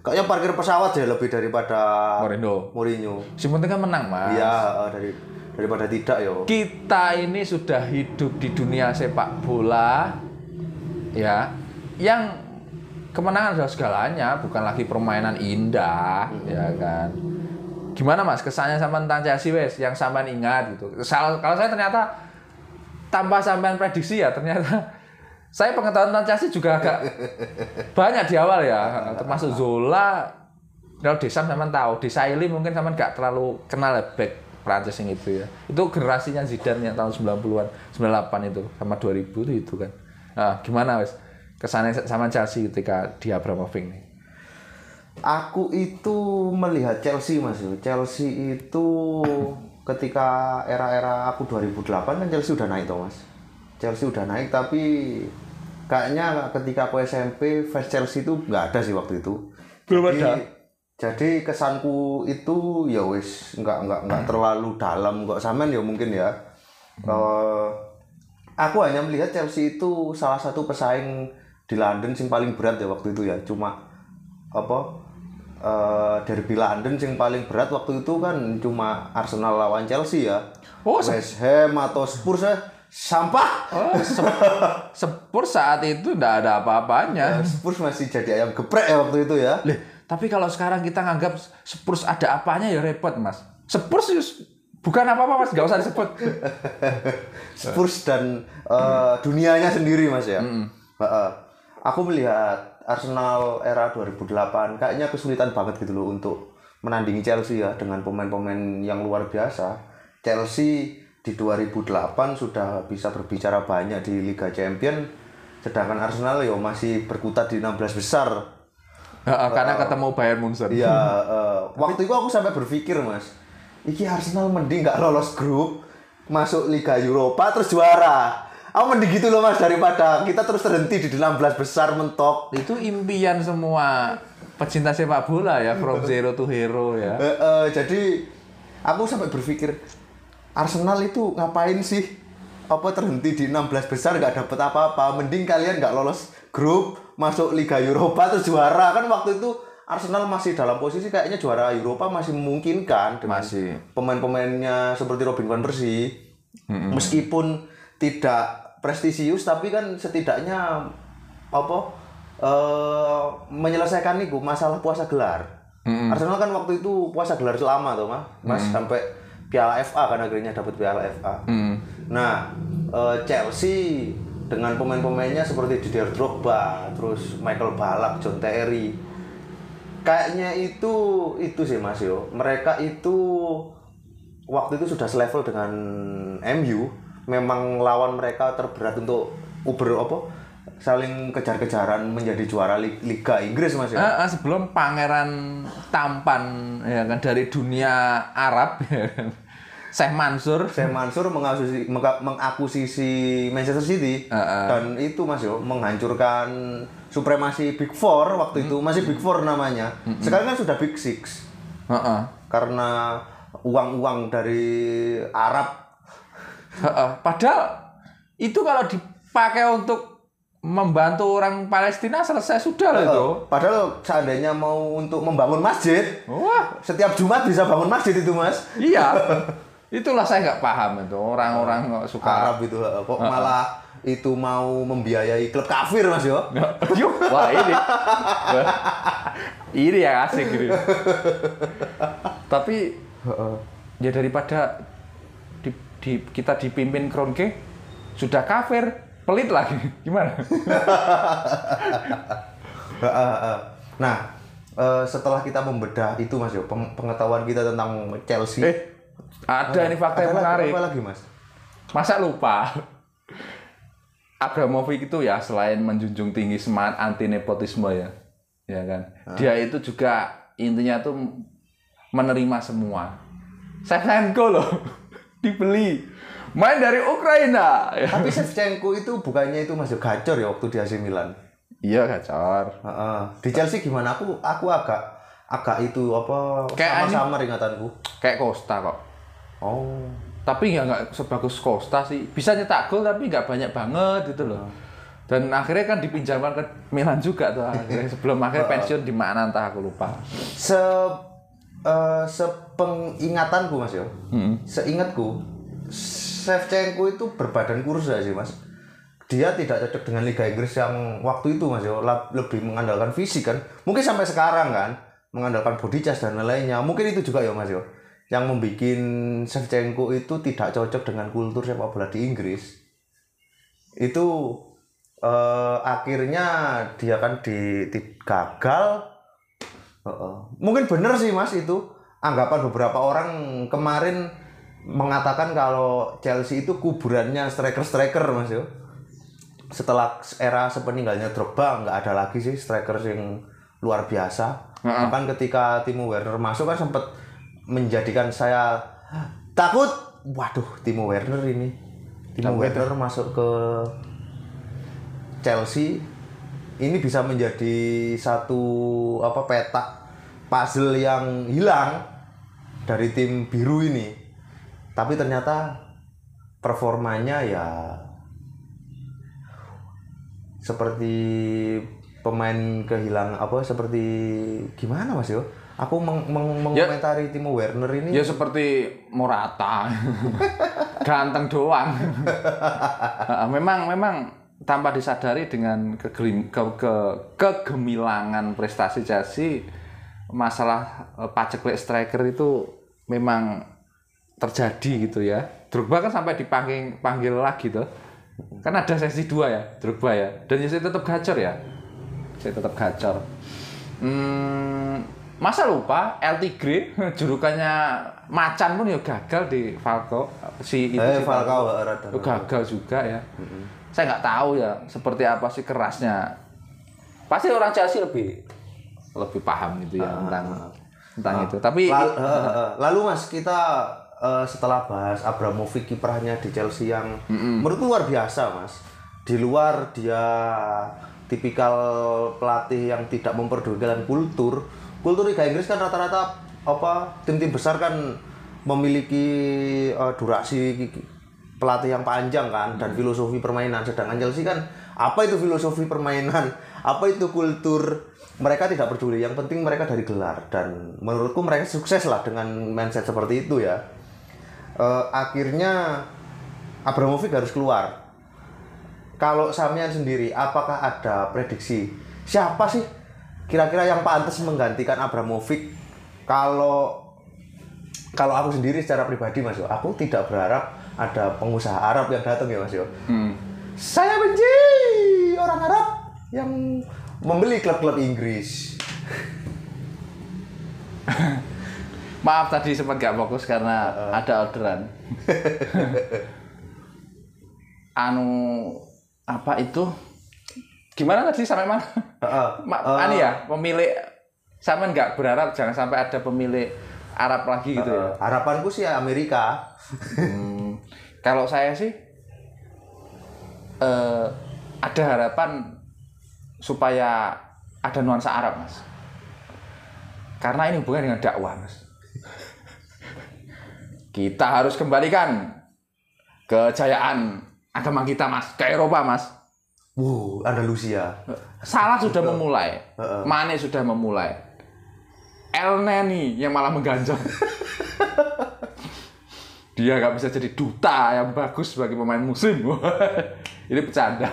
Kayaknya parkir pesawat ya lebih daripada Mourinho Mourinho. si penting kan menang mas Iya, eh, dari daripada tidak yo. kita ini sudah hidup di dunia sepak bola ya yang kemenangan adalah segalanya bukan lagi permainan indah ya kan gimana mas? Kesannya sama tentang Chelsea wes? Yang sampean ingat gitu. Sal- kalau saya ternyata tanpa sampean prediksi ya ternyata *laughs* saya pengetahuan tentang Chelsea juga agak *laughs* banyak di awal ya. Termasuk Zola kalau Desam sampean tahu. Desailly mungkin sampean nggak terlalu kenal ya back Prancis yang itu ya. Itu generasinya Zidane yang tahun 90-an 98 itu sama 2000 itu itu kan. Nah, gimana wes? Kesannya sama Chelsea ketika di Abramovich nih Aku itu melihat Chelsea Mas. Chelsea itu ketika era-era aku 2008 kan Chelsea udah naik toh Mas. Chelsea udah naik tapi kayaknya ketika aku SMP fans Chelsea itu nggak ada sih waktu itu. Belum Jadi- ada? Jadi kesanku itu ya wis nggak nggak nggak terlalu dalam kok sampean ya mungkin ya. Eh, aku hanya melihat Chelsea itu salah satu pesaing di London sing paling berat ya waktu itu ya. Cuma apa eh derby London sing paling berat waktu itu kan cuma Arsenal lawan Chelsea ya. Oh, West Ham atau Spurs ya sampah. Oh, *laughs* Spurs saat itu enggak ada apa-apanya. Spurs masih jadi ayam geprek ya waktu itu ya. Lih, tapi kalau sekarang kita nganggap Spurs ada apanya ya repot, Mas. Spurs bukan apa-apa, Mas. Gak usah disebut. *laughs* Spurs dan eh, dunianya sendiri mas ya. Heeh. Aku melihat Arsenal era 2008 kayaknya kesulitan banget gitu loh untuk menandingi Chelsea ya dengan pemain-pemain yang luar biasa. Chelsea di 2008 sudah bisa berbicara banyak di Liga Champion sedangkan Arsenal ya masih berkutat di 16 besar. Heeh, karena ketemu Bayern Munchen. Iya, eh, waktu itu aku sampai berpikir mas, iki Arsenal mending nggak lolos grup, masuk Liga Eropa terus juara. Aku mending gitu loh mas daripada kita terus terhenti di 16 besar mentok. Itu impian semua pecinta sepak bola ya, from *laughs* zero to hero ya. Eh, eh, jadi aku sampai berpikir Arsenal itu ngapain sih? Apa terhenti di 16 besar nggak dapet apa-apa? Mending kalian nggak lolos grup, masuk Liga Eropa terus juara kan waktu itu Arsenal masih dalam posisi kayaknya juara Eropa masih memungkinkan dengan Masih. pemain-pemainnya seperti Robin van Persie. Meskipun tidak prestisius tapi kan setidaknya apa eh menyelesaikan itu masalah puasa gelar. Arsenal kan waktu itu puasa gelar selama tuh, Mas. Mas sampai Piala FA kan akhirnya dapat Piala FA. Hmm. Nah, eh, Chelsea dengan pemain-pemainnya seperti Didier Drogba, terus Michael Ballack, John Terry. Kayaknya itu itu sih Mas yo. Mereka itu waktu itu sudah selevel dengan MU. Memang lawan mereka terberat untuk uber apa? Saling kejar-kejaran menjadi juara li- Liga Inggris Mas ya. Eh, sebelum pangeran tampan ya kan dari dunia Arab *laughs* ya kan. Syekh Mansur Syekh Mansur mengakuisisi, menga- mengakuisisi Manchester City Heeh. dan itu Mas yo menghancurkan supremasi Big Four waktu itu masih Big Four namanya. Sekarang kan sudah Big Six Heeh. karena uang-uang dari Arab. Padahal itu kalau dipakai untuk membantu orang Palestina selesai sudah loh itu. Padahal seandainya mau untuk membangun masjid, Wah, setiap Jumat bisa bangun masjid itu Mas. iya. *laughs* Itulah saya nggak paham itu orang-orang kok suka. Arab itu kok malah itu mau membiayai klub kafir Mas yo. *laughs* Yuk, wah ini. ini yang asik gitu. *laughs* Tapi ya daripada di, kita dipimpin Kronke sudah kafir, pelit lagi. *laughs* Gimana? *laughs* Nah, eh, setelah kita membedah itu Mas yo, peng- pengetahuan kita tentang Chelsea. Eh, ada ini fakta yang menarik. Apa lagi Mas? Masa lupa? *laughs* Abramovich itu ya selain menjunjung tinggi semangat anti nepotisme ya, ya kan. Dia itu juga intinya tuh menerima semua. Shevchenko loh dibeli main dari Ukraina. Tapi Shevchenko itu bukannya itu masih gacor ya waktu di AC Milan. Iya gacor. Heeh. Di Chelsea gimana? Aku aku agak agak itu apa Kayak sama-sama ingatanku. Kayak Costa kok. Oh. Tapi ya nggak sebagus Costa sih. Bisa nyetak gol tapi nggak banyak banget gitu loh. Dan akhirnya kan dipinjamkan ke Milan juga tuh akhirnya sebelum akhirnya pensiun di mana entah aku lupa. Se eh, sepengingatanku Mas yo. Hmm. Seingatku Shevchenko itu berbadan kurus sih Mas? Dia tidak cocok dengan Liga Inggris yang waktu itu Mas yo lebih mengandalkan fisik kan. Mungkin sampai sekarang kan mengandalkan body charge dan lain-lainnya. Mungkin itu juga ya Mas yo yang membuat Shevchenko itu tidak cocok dengan kultur sepak bola di Inggris. Itu eh, akhirnya dia kan di, di- gagal Heeh. Mungkin bener sih mas itu anggapan beberapa orang kemarin mengatakan kalau Chelsea itu kuburannya striker-striker mas yo. Setelah era sepeninggalnya Drogba nggak ada lagi sih striker yang luar biasa. Bahkan ketika Timo Werner masuk kan sempat menjadikan saya takut. Waduh, Timo Werner ini. Timo Werner masuk ke Chelsea ini bisa menjadi satu apa peta puzzle yang hilang dari tim biru ini. Tapi ternyata performanya ya seperti pemain kehilangan apa seperti gimana Mas yo? Aku meng- meng- mengomentari Timo Werner ini Ya seperti Morata. *laughs* Ganteng doang. *laughs* Memang memang tanpa disadari dengan kegelim, ke, ke, kegemilangan prestasi Chelsea masalah eh, paceklik striker itu memang terjadi gitu ya. Drogba kan sampai dipanggil panggil lagi tuh. Kan ada sesi dua ya, Drogba ya. Dan ya saya tetap gacor ya. Saya tetap gacor. Hmm, masa lupa El Tigre *laughs* julukannya macan pun ya gagal di Falco si itu eh si Falcao rada Oh, gagal juga ya. Saya nggak tahu ya seperti apa sih kerasnya. Pasti orang Chelsea lebih lebih paham gitu ya tentang tentang itu. Tapi Lal- eh, eh, eh. lalu Mas kita eh, setelah bahas Abramovich kiprahnya di Chelsea yang menurutku luar biasa Mas. Di luar dia tipikal pelatih yang tidak memperdulikan kultur. Kultur Liga Inggris kan rata-rata apa tim-tim besar kan memiliki eh, durasi pelatih yang panjang kan dan filosofi permainan. Sedangkan Chelsea kan apa itu filosofi permainan? *laughs* Apa itu kultur? Mereka tidak peduli. Yang penting mereka dari gelar. Dan menurutku mereka sukses lah dengan mindset seperti itu ya. Eh, akhirnya Abramovich harus keluar. Kalau Samian sendiri apakah ada prediksi? Siapa sih kira-kira yang pantas menggantikan Abramovich? Kalau kalau aku sendiri secara pribadi Mas Yo, aku tidak berharap ada pengusaha Arab yang datang ya Mas Yo. hmm, Saya benci orang Arab yang membeli klub-klub Inggris. *laughs* maaf tadi sempat nggak fokus karena ada orderan. *laughs* anu apa itu? Gimana tadi sampai mana? Heeh. *laughs* Ma, anu ya pemilik sama nggak berharap jangan sampai ada pemilik Arab lagi gitu ya. Harapanku sih Amerika. Hmm, kalau saya sih eh, ada harapan supaya ada nuansa Arab, Mas. Karena ini hubungan dengan dakwah, Mas. Kita harus kembalikan kejayaan agama kita, Mas, ke Eropa, Mas. Wuh, Andalusia. Salah sudah memulai. Mane sudah memulai. El Neni yang malah mengganjal. Dia nggak bisa jadi duta yang bagus bagi pemain musim. *laughs* Ini bercanda.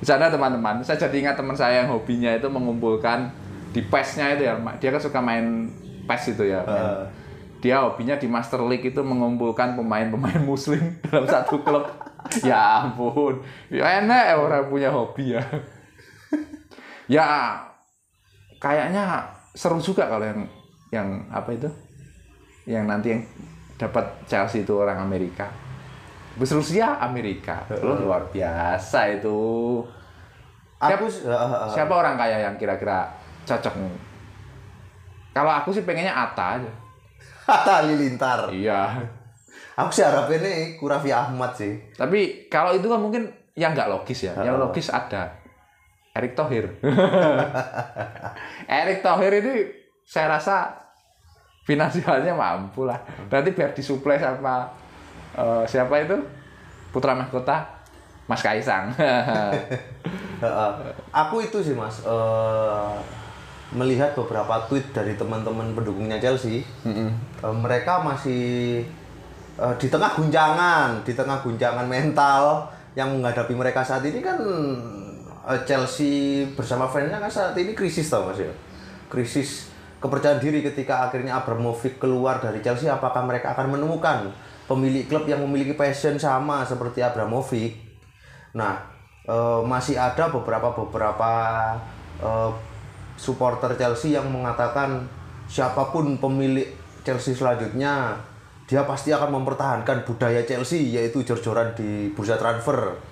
Bercanda teman-teman. Saya jadi ingat teman saya yang hobinya itu mengumpulkan di PES-nya itu ya. Dia kan suka main PES itu ya. main- Heeh. Dia hobinya di Master League itu mengumpulkan pemain-pemain muslim *laughs* dalam satu klub. ya ampun. Ya enak ya orang punya hobi ya. *laughs* ya kayaknya seru juga kalau yang yang apa itu? Yang nanti yang dapat Chelsea itu orang Amerika. Bus Rusia Amerika. Loh, luar biasa itu. Aku s- heeh, heeh. Siapa orang kaya yang kira-kira cocok? Kalau aku sih pengennya Atta aja. Hatta Halilintar. Iya. Aku sih harapnya nih Kurafi Ahmad sih. Tapi kalau itu kan mungkin yang nggak logis ya. Yang logis ada Erick Thohir. *laughs* Erick Thohir ini saya rasa finansialnya mampu lah. Berarti biar disuplai sama eh, siapa itu putra mahkota Mas Kaisang. *laughs* Aku itu sih mas eh, melihat beberapa tweet dari teman-teman pendukungnya Chelsea. Eh, mereka masih eh, di tengah guncangan, di tengah guncangan mental yang menghadapi mereka saat ini kan Chelsea bersama fansnya kan saat ini krisis tau mas ya, krisis kepercayaan diri ketika akhirnya Abramovich keluar dari Chelsea. Apakah mereka akan menemukan pemilik klub yang memiliki passion sama seperti Abramovich? Nah, eh, masih ada beberapa beberapa eh, supporter Chelsea yang mengatakan siapa pun pemilik Chelsea selanjutnya dia pasti akan mempertahankan budaya Chelsea yaitu jor-joran di bursa transfer.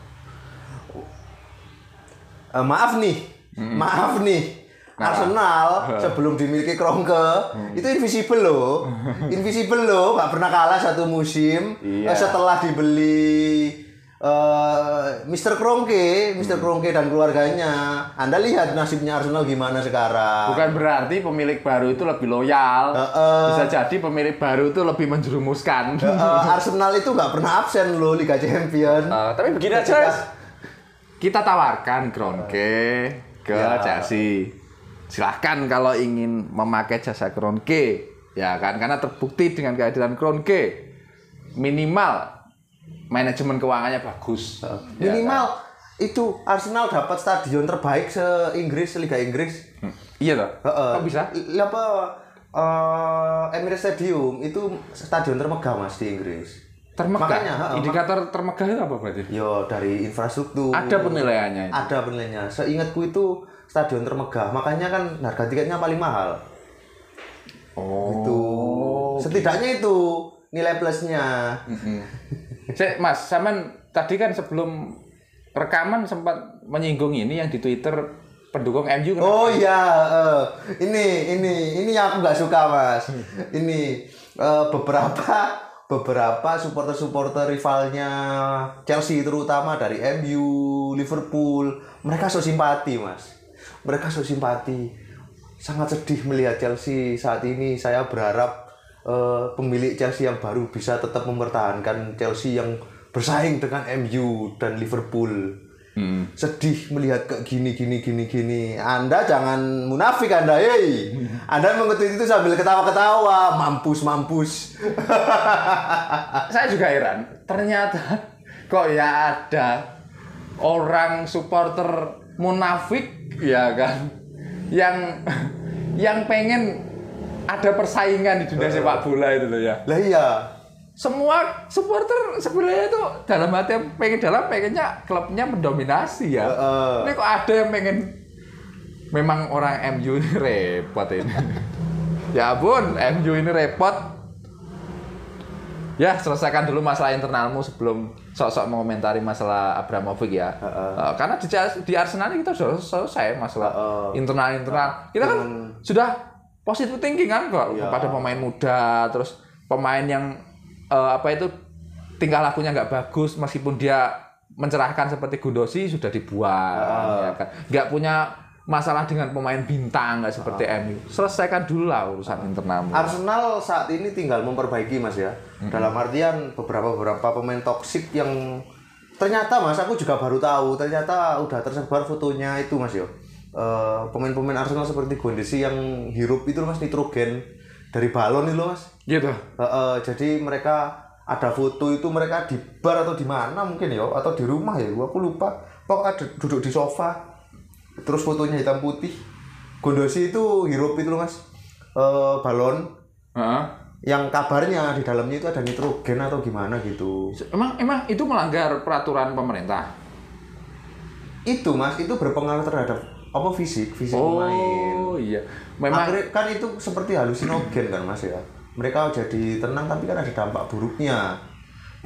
Eh, maaf nih, maaf nih. Arsenal sebelum dimiliki Kroenke itu invisible loh. *laughs* invisible loh, nggak pernah kalah satu musim. Iya. Eh, Setelah dibeli eh Mr. Kroenke, Mr. Kroenke dan keluarganya. Anda lihat nasibnya Arsenal gimana sekarang. Bukan berarti pemilik baru itu lebih loyal. Heeh. Bisa jadi pemilik baru itu lebih menjerumuskan. Eh, Arsenal itu nggak pernah absen loh Liga Champion. Eh, tapi begini aja, Ketika- kita tawarkan Kronke ke Ya. Chelsea. Silahkan kalau ingin memakai jasa Kronke, ya kan? Karena terbukti dengan kehadiran Kronke, minimal manajemen keuangannya bagus. Ya Minimal itu Arsenal dapat stadion terbaik se-Inggris, Liga Inggris. kan? Iya toh? Heeh. Kok bisa? L- apa eh, Emirates Stadium itu stadion termegah Mas di Inggris. Termegah. Makanya, heeh, Indikator termegah itu apa berarti? Yo dari infrastruktur. Ada penilaiannya itu. Ada penilaiannya. Seingatku itu stadion termegah. Makanya kan harga tiketnya paling mahal. Oh. Itu setidaknya itu nilai plusnya. Cek, Mas, Saman tadi kan sebelum rekaman sempat menyinggung ini yang di Twitter pendukung MU kan Oh iya, eh, ini ini ini yang aku nggak suka mas. Ini eh, beberapa beberapa supporter-supporter rivalnya Chelsea terutama dari MU, Liverpool, mereka so simpati mas. Mereka so simpati. Sangat sedih melihat Chelsea saat ini. Saya berharap eh, pemilik Chelsea yang baru bisa tetap mempertahankan Chelsea yang bersaing dengan MU dan Liverpool Hmm. sedih melihat kayak gini gini gini gini. Anda jangan munafik anda hei anda mengetahui itu sambil ketawa-ketawa. Mampus mampus. Saya juga heran, ternyata kok ya ada orang supporter munafik ya kan? Yang yang pengen ada persaingan di dunia sepak bola itu loh ya. lah iya Semua supporter sebenarnya itu dalam hati pengen dalam pengennya klubnya mendominasi ya. Heeh. Ini kok ada yang pengen memang orang MU ini repot ini. *laughs* ya ampun, MU ini repot. Ya, selesaikan dulu masalah internalmu sebelum sok-sok mengomentari masalah Abramovich ya. Eh, karena di, di Arsenal kita sudah selesai masalah internal-internal. Kita kan Dengan- sudah positif thinking kan kok Iya. kepada pemain muda, terus pemain yang eh, apa itu tingkah lakunya nggak bagus meskipun dia mencerahkan seperti Gundosi sudah dibuang ya kan. Nggak punya masalah dengan pemain bintang nggak seperti MU. Selesaikan dulu lah urusan internalmu. Arsenal saat ini tinggal memperbaiki mas ya. Dalam artian beberapa beberapa pemain toksik yang ternyata mas aku juga baru tahu ternyata udah tersebar fotonya itu mas yo Eh, pemain-pemain Arsenal seperti Gondesi yang hirup itu mas nitrogen dari balon itu loh, mas Gitu. Heeh, jadi mereka ada foto itu mereka di bar atau di mana mungkin ya atau di rumah ya gua aku lupa pokoknya ada duduk di sofa terus fotonya hitam putih Gondosi itu hirup itu loh mas Eh, balon Heeh. yang kabarnya di dalamnya itu ada nitrogen atau gimana gitu Emang emang itu melanggar peraturan pemerintah. itu mas itu berpengaruh terhadap apa fisik fisik pemain Oh iya. Memang Akhirnya kan itu seperti halusinogen kan mas ya mereka jadi tenang tapi kan ada dampak buruknya.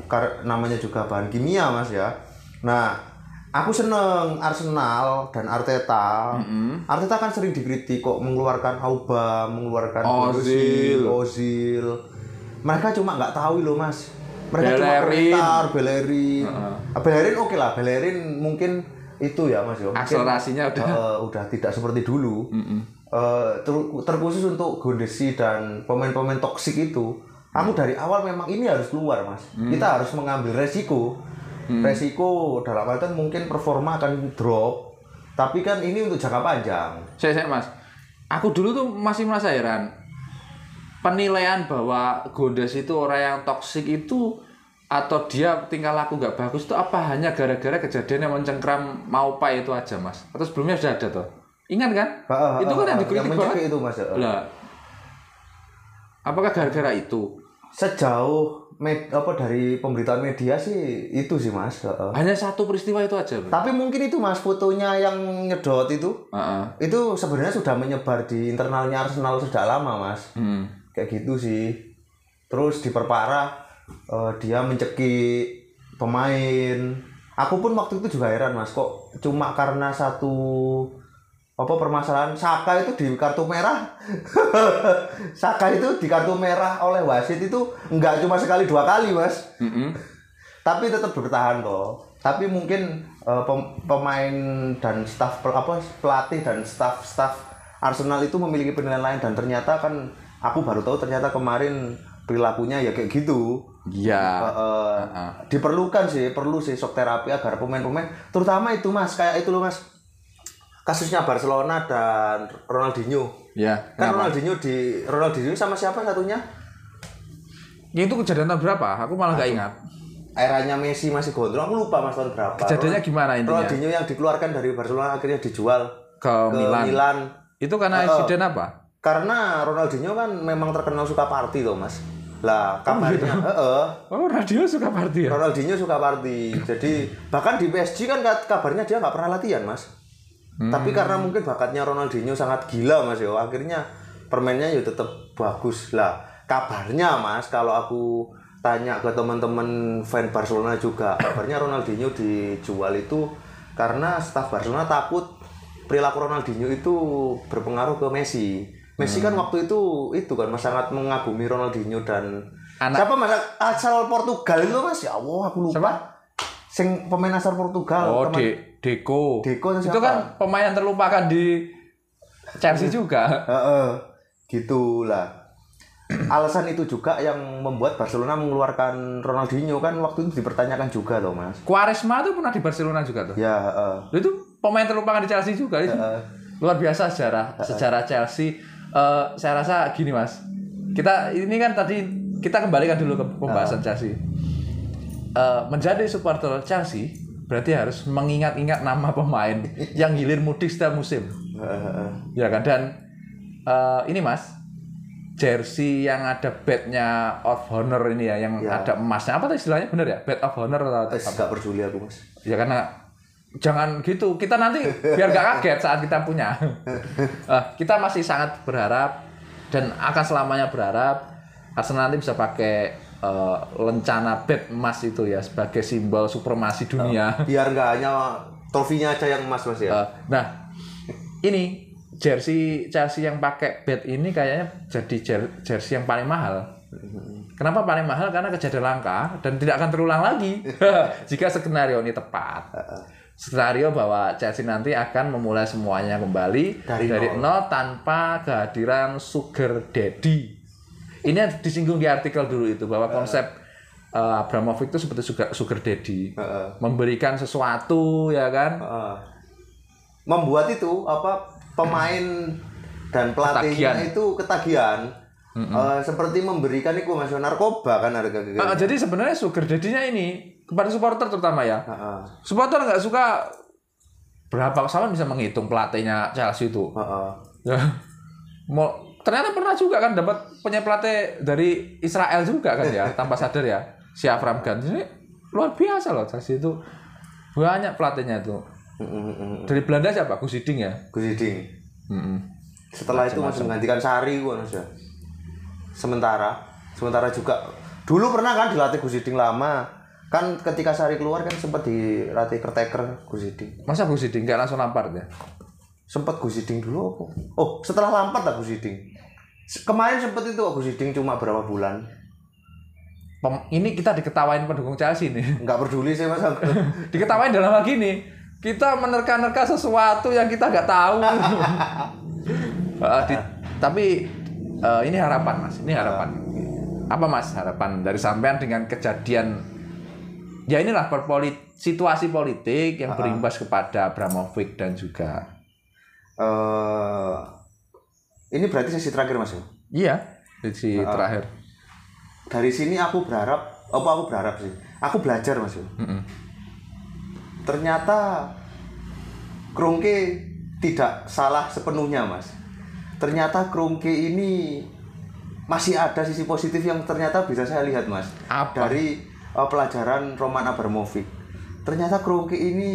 Kar namanya juga bahan kimia mas ya. Nah aku seneng Arsenal dan Arteta. Arteta kan sering dikritik kok mengeluarkan Auba mengeluarkan Ozil. Ozil mereka cuma nggak tahu loh mas. Mereka cuma Bellerin. komentar Bellerin. Ah, Bellerin oke lah Bellerin mungkin itu ya mas ya. Akselerasinya udah- eh, udah tidak seperti dulu. Eh, ter- terkhusus untuk Gondesi dan pemain-pemain toksik itu kamu dari awal memang ini harus keluar mas kita harus mengambil resiko resiko dalam artian mungkin performa akan drop tapi kan ini untuk jangka panjang saya saya Mas. Aku dulu tuh masih merasa heran. Penilaian bahwa Gondes itu orang yang toksik itu atau dia tingkah laku nggak bagus itu apa hanya gara-gara kejadian yang mencengkram Maupai itu aja mas? Atau sebelumnya sudah ada tuh? Ingat kan? Ah, ah, itu kan yang dikritik mencekik banget. itu mas Lah, apakah gara-gara itu? sejauh med, apa dari pemberitaan media sih itu sih mas. Hanya satu peristiwa itu aja, Bro. tapi mungkin itu mas fotonya yang nyedot itu Heeh. itu sebenarnya sudah menyebar di internalnya Arsenal sudah lama mas Hmm. kayak gitu sih terus diperparah eh, dia mencekik pemain aku pun waktu itu juga heran mas kok cuma karena satu apa permasalahan Saka itu di kartu merah *laughs* Saka itu di kartu merah oleh wasit itu nggak cuma sekali dua kali mas Mm-mm. tapi tetap bertahan kok tapi mungkin pem- pemain dan staf pel- apa pelatih dan staf staf Arsenal itu memiliki penilaian lain dan ternyata kan aku baru tahu ternyata kemarin perilakunya ya kayak gitu Iya. Eh, eh, Heeh. diperlukan sih perlu sih shock terapi agar pemain-pemain terutama itu mas kayak itu loh mas kasusnya Barcelona dan Ronaldinho Ya. kan Kenapa? Ronaldinho di Ronaldinho sama siapa satunya Ya, itu kejadian tahun berapa? Aku malah nggak ingat. eranya Messi masih gondrong aku lupa mas tahun berapa Kejadiannya gimana intinya? Ronaldinho yang dikeluarkan dari Barcelona akhirnya dijual Ke, ke Milan. Milan. Itu karena Oh. insiden apa? karena Ronaldinho kan memang terkenal suka party tuh mas lah gitu? kabarnya heeh, Oh, radio suka party ya? Ronaldinho suka party jadi bahkan di PSG kan kabarnya dia nggak pernah latihan mas Hmm. tapi karena mungkin bakatnya Ronaldinho sangat gila mas yo akhirnya permainnya ya tetap bagus. Lah kabarnya mas kalau aku tanya ke teman-teman fan Barcelona juga kabarnya Ronaldinho dijual itu karena staf Barcelona takut perilaku Ronaldinho itu berpengaruh ke Messi. Messi kan waktu itu itu kan mas sangat mengagumi Ronaldinho dan Anak- siapa mas asal Portugal itu mas? Ya Allah aku lupa. Siapa? sing pemain asal Portugal Oh, teman- Deco. Deco itu Itu kan pemain yang terlupakan di Chelsea juga. Heeh, gitulah. Alasan itu juga yang membuat Barcelona mengeluarkan Ronaldinho kan waktu itu dipertanyakan juga loh mas. Quaresma tuh pernah di Barcelona juga tuh. Ya, heeh. Loh, Itu pemain terlupakan di Chelsea juga. Itu Luar biasa sejarah sejarah Chelsea. Eh, saya rasa gini mas, kita ini kan tadi kita kembalikan dulu ke pembahasan Chelsea. Eh, menjadi supporter Chelsea berarti harus mengingat-ingat nama pemain yang hilir mudik setiap musim. Ya kan? Dan eh, ini mas jersey yang ada badge-nya of honor ini ya yang Ya. ada emasnya. Apa tuh istilahnya? Bener ya? Badge of honor atau Eh, Gak peduli aku mas. ya karena jangan gitu. Kita nanti biar gak kaget saat kita punya. *laughs* Eh, kita masih sangat berharap dan akan selamanya berharap. Arsenal nanti bisa pakai eh, lencana badge emas itu ya sebagai simbol supremasi dunia Biar nggak hanya trofinya aja yang emas mas ya. Eh, nah, ini jersey Chelsea yang pakai bed ini kayaknya jadi jer- jersey yang paling mahal. Kenapa paling mahal? Karena kejadian langka dan tidak akan terulang lagi *laughs* jika skenario ini tepat. Skenario bahwa Chelsea nanti akan memulai semuanya kembali Dari nol. nol. tanpa kehadiran sugar daddy. Ini yang disinggung di artikel dulu itu bahwa konsep eh, Abramovich itu seperti sugar, sugar daddy, Heeh. memberikan sesuatu ya kan, Heeh. Membuat itu apa pemain dan Ketagihan. pelatihnya itu ketagihan. Eh, seperti memberikan itu mas narkoba kan harga gitu. Ah, jadi sebenarnya sugar daddy-nya ini kepada supporter terutama ya. Heeh. Supporter nggak suka berapa sama bisa menghitung pelatihnya Chelsea itu. Heeh. Ya. Mau ternyata pernah juga kan dapat punya pelatih dari Israel juga kan ya, *laughs* tanpa sadar ya. Si Avram Gantz ini luar biasa loh Chelsea itu. Banyak pelatihnya itu. Mm, mm, mm. Dari Belanda siapa? Gus Hiddink ya. Gus Hiding. Mm-mm. Setelah itu masih menggantikan Sari gua mas ya. Sementara, sementara juga dulu pernah kan dilatih Gus Hiding lama. Kan ketika Sari keluar kan sempat dilatih Kerteker Gus Hiding. Masa Gus Hiddink nggak langsung Lampard ya? Sempat Gus Hiding dulu apa? Oh, setelah Lampard lah Gus Hiding. Kemarin sempat itu Gus Hiding cuma berapa bulan. Pem- ini kita diketawain pendukung Chelsea nih. *laughs* Nggak peduli sih mas aku. *laughs* diketawain dalam hal gini kita menerka-nerka sesuatu yang kita nggak tahu *laughs* Eh, di- tapi eh, ini harapan mas ini harapan apa mas harapan dari sampean dengan kejadian ya inilah perpolit situasi politik yang berimbas kepada Abramovich dan juga Eh, ini berarti sesi terakhir mas ya? iya sisi terakhir Dari sini aku berharap, apa aku berharap sih? Aku belajar mas ya. Mm-mm. ternyata Krongke tidak salah sepenuhnya mas ternyata Krongke ini masih ada sisi positif yang ternyata bisa saya lihat mas Apa? dari uh, pelajaran Roman Abramovich ternyata Krongke ini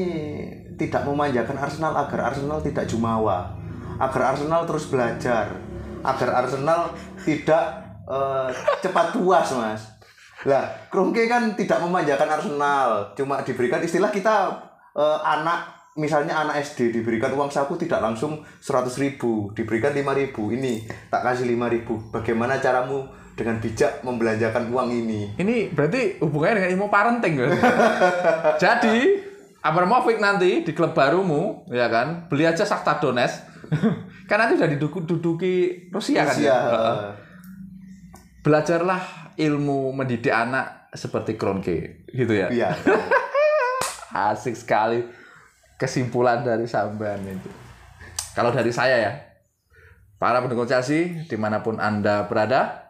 tidak memanjakan Arsenal agar Arsenal tidak jumawa agar Arsenal terus belajar agar Arsenal tidak uh, cepat puas mas lah, Kroenke kan tidak memanjakan Arsenal, cuma diberikan istilah kita eh, anak misalnya anak SD diberikan uang saku tidak langsung 100 ribu, diberikan 5 ribu, ini tak kasih 5 ribu. Bagaimana caramu dengan bijak membelanjakan uang ini? Ini berarti hubungannya dengan ilmu parenting kan? Jadi Abramovich nanti di klub barumu, ya kan, beli aja Shakhtar Donetsk. *laughs* kan nanti udah diduduki Rusia, kan? Rusia, ya? eh, Heeh. Belajarlah ilmu mendidik anak seperti Kronke, gitu ya. Iya. *laughs* Asik sekali kesimpulan dari sampean itu. Kalau dari saya ya, para pendukung Chelsea di mana pun anda berada,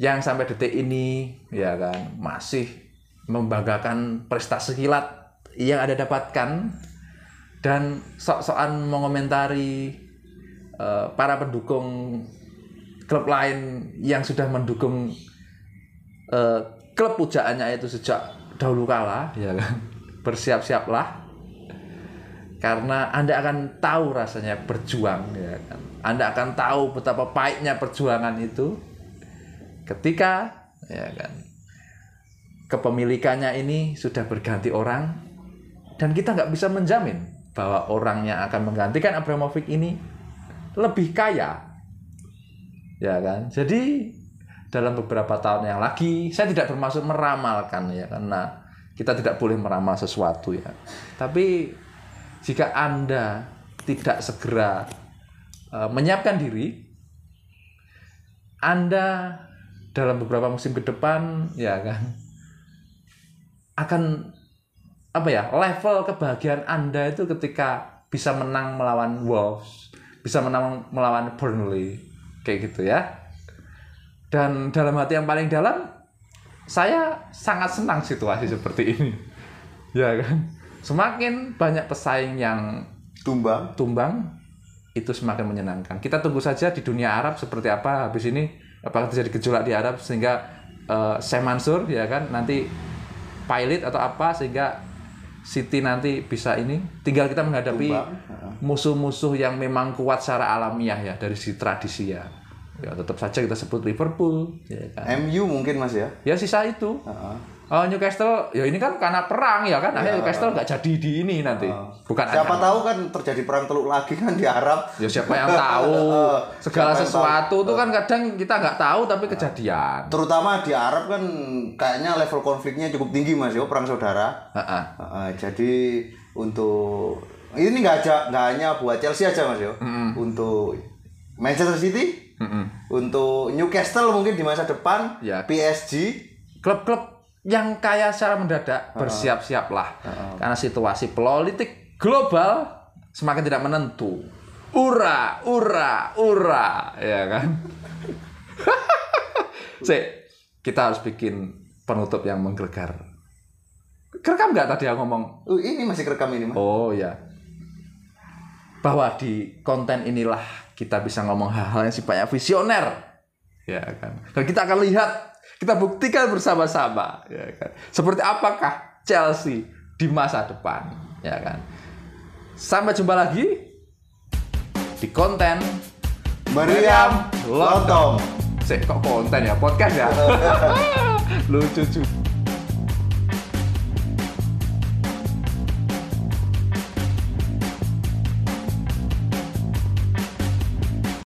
yang sampai detik ini ya kan masih membanggakan prestasi kilat yang ada dapatkan dan sok-sokan mengomentari eh, para pendukung klub lain yang sudah mendukung eh, klub pujaannya itu sejak dahulu kala. Ya kan? Bersiap-siaplah karena anda akan tahu rasanya berjuang ya kan? Anda akan tahu betapa pahitnya perjuangan itu ketika ya kan? Kepemilikannya ini sudah berganti orang dan kita nggak bisa menjamin bahwa orang yang akan menggantikan Abramovich ini lebih kaya. Ya kan? Jadi dalam beberapa tahun yang lagi saya tidak bermaksud meramalkan ya karena kita tidak boleh meramal sesuatu ya. Tapi jika anda tidak segera eh, menyiapkan diri anda dalam beberapa musim ke depan ya kan akan apa ya level kebahagiaan anda itu ketika bisa menang melawan Wolves bisa menang melawan Burnley kayak gitu ya dan dalam hati yang paling dalam saya sangat senang situasi seperti ini *laughs* ya kan semakin banyak pesaing yang Tumbang. tumbang itu semakin menyenangkan. Kita tunggu saja di dunia Arab seperti apa habis ini apakah terjadi gejolak di Arab sehingga eh Syekh Mansur ya kan nanti pilot atau apa sehingga City nanti bisa ini tinggal kita menghadapi musuh-musuh yang memang kuat secara alamiah ya dari sisi tradisi ya. Ya tetap saja kita sebut Liverpool ya kan. MU mungkin Mas ya. Ya sisa itu. Heeh. Oh Newcastle ya ini kan karena perang ya kan akhirnya Newcastle nggak jadi di ini nanti. Bukan Siapa hanya- tahu kan terjadi perang teluk lagi kan di Arab. Ya siapa yang tahu *laughs* segala Siapa sesuatu tuh kan kadang kita nggak tahu tapi kejadian. Terutama di Arab kan kayaknya level konfliknya cukup tinggi Mas yo, perang saudara. Heeh. Heeh, jadi untuk ini nggak aja nggak hanya buat Chelsea aja Mas yo. Untuk Manchester City, Mm-mm. untuk Newcastle mungkin di masa depan, Ya. PSG, Klub-klub yang kaya secara mendadak bersiap-siaplah karena situasi politik global semakin tidak menentu. Ura, ura, ura, ya kan? *laughs* Sik, kita harus bikin penutup yang menggelegar. Kerekam nggak tadi yang ngomong Uh, ini masih kerekam ini Mas. Oh ya. Bahwa di konten inilah kita bisa ngomong hal-hal yang sifatnya visioner. Ya kan. Dan kita akan lihat, kita buktikan bersama-sama, ya kan. Seperti apakah Chelsea di masa depan, ya kan. Sampai jumpa lagi di konten Meriam Lontong. Sik, kok konten ya? Podcast ya? *laughs* Lucu juga.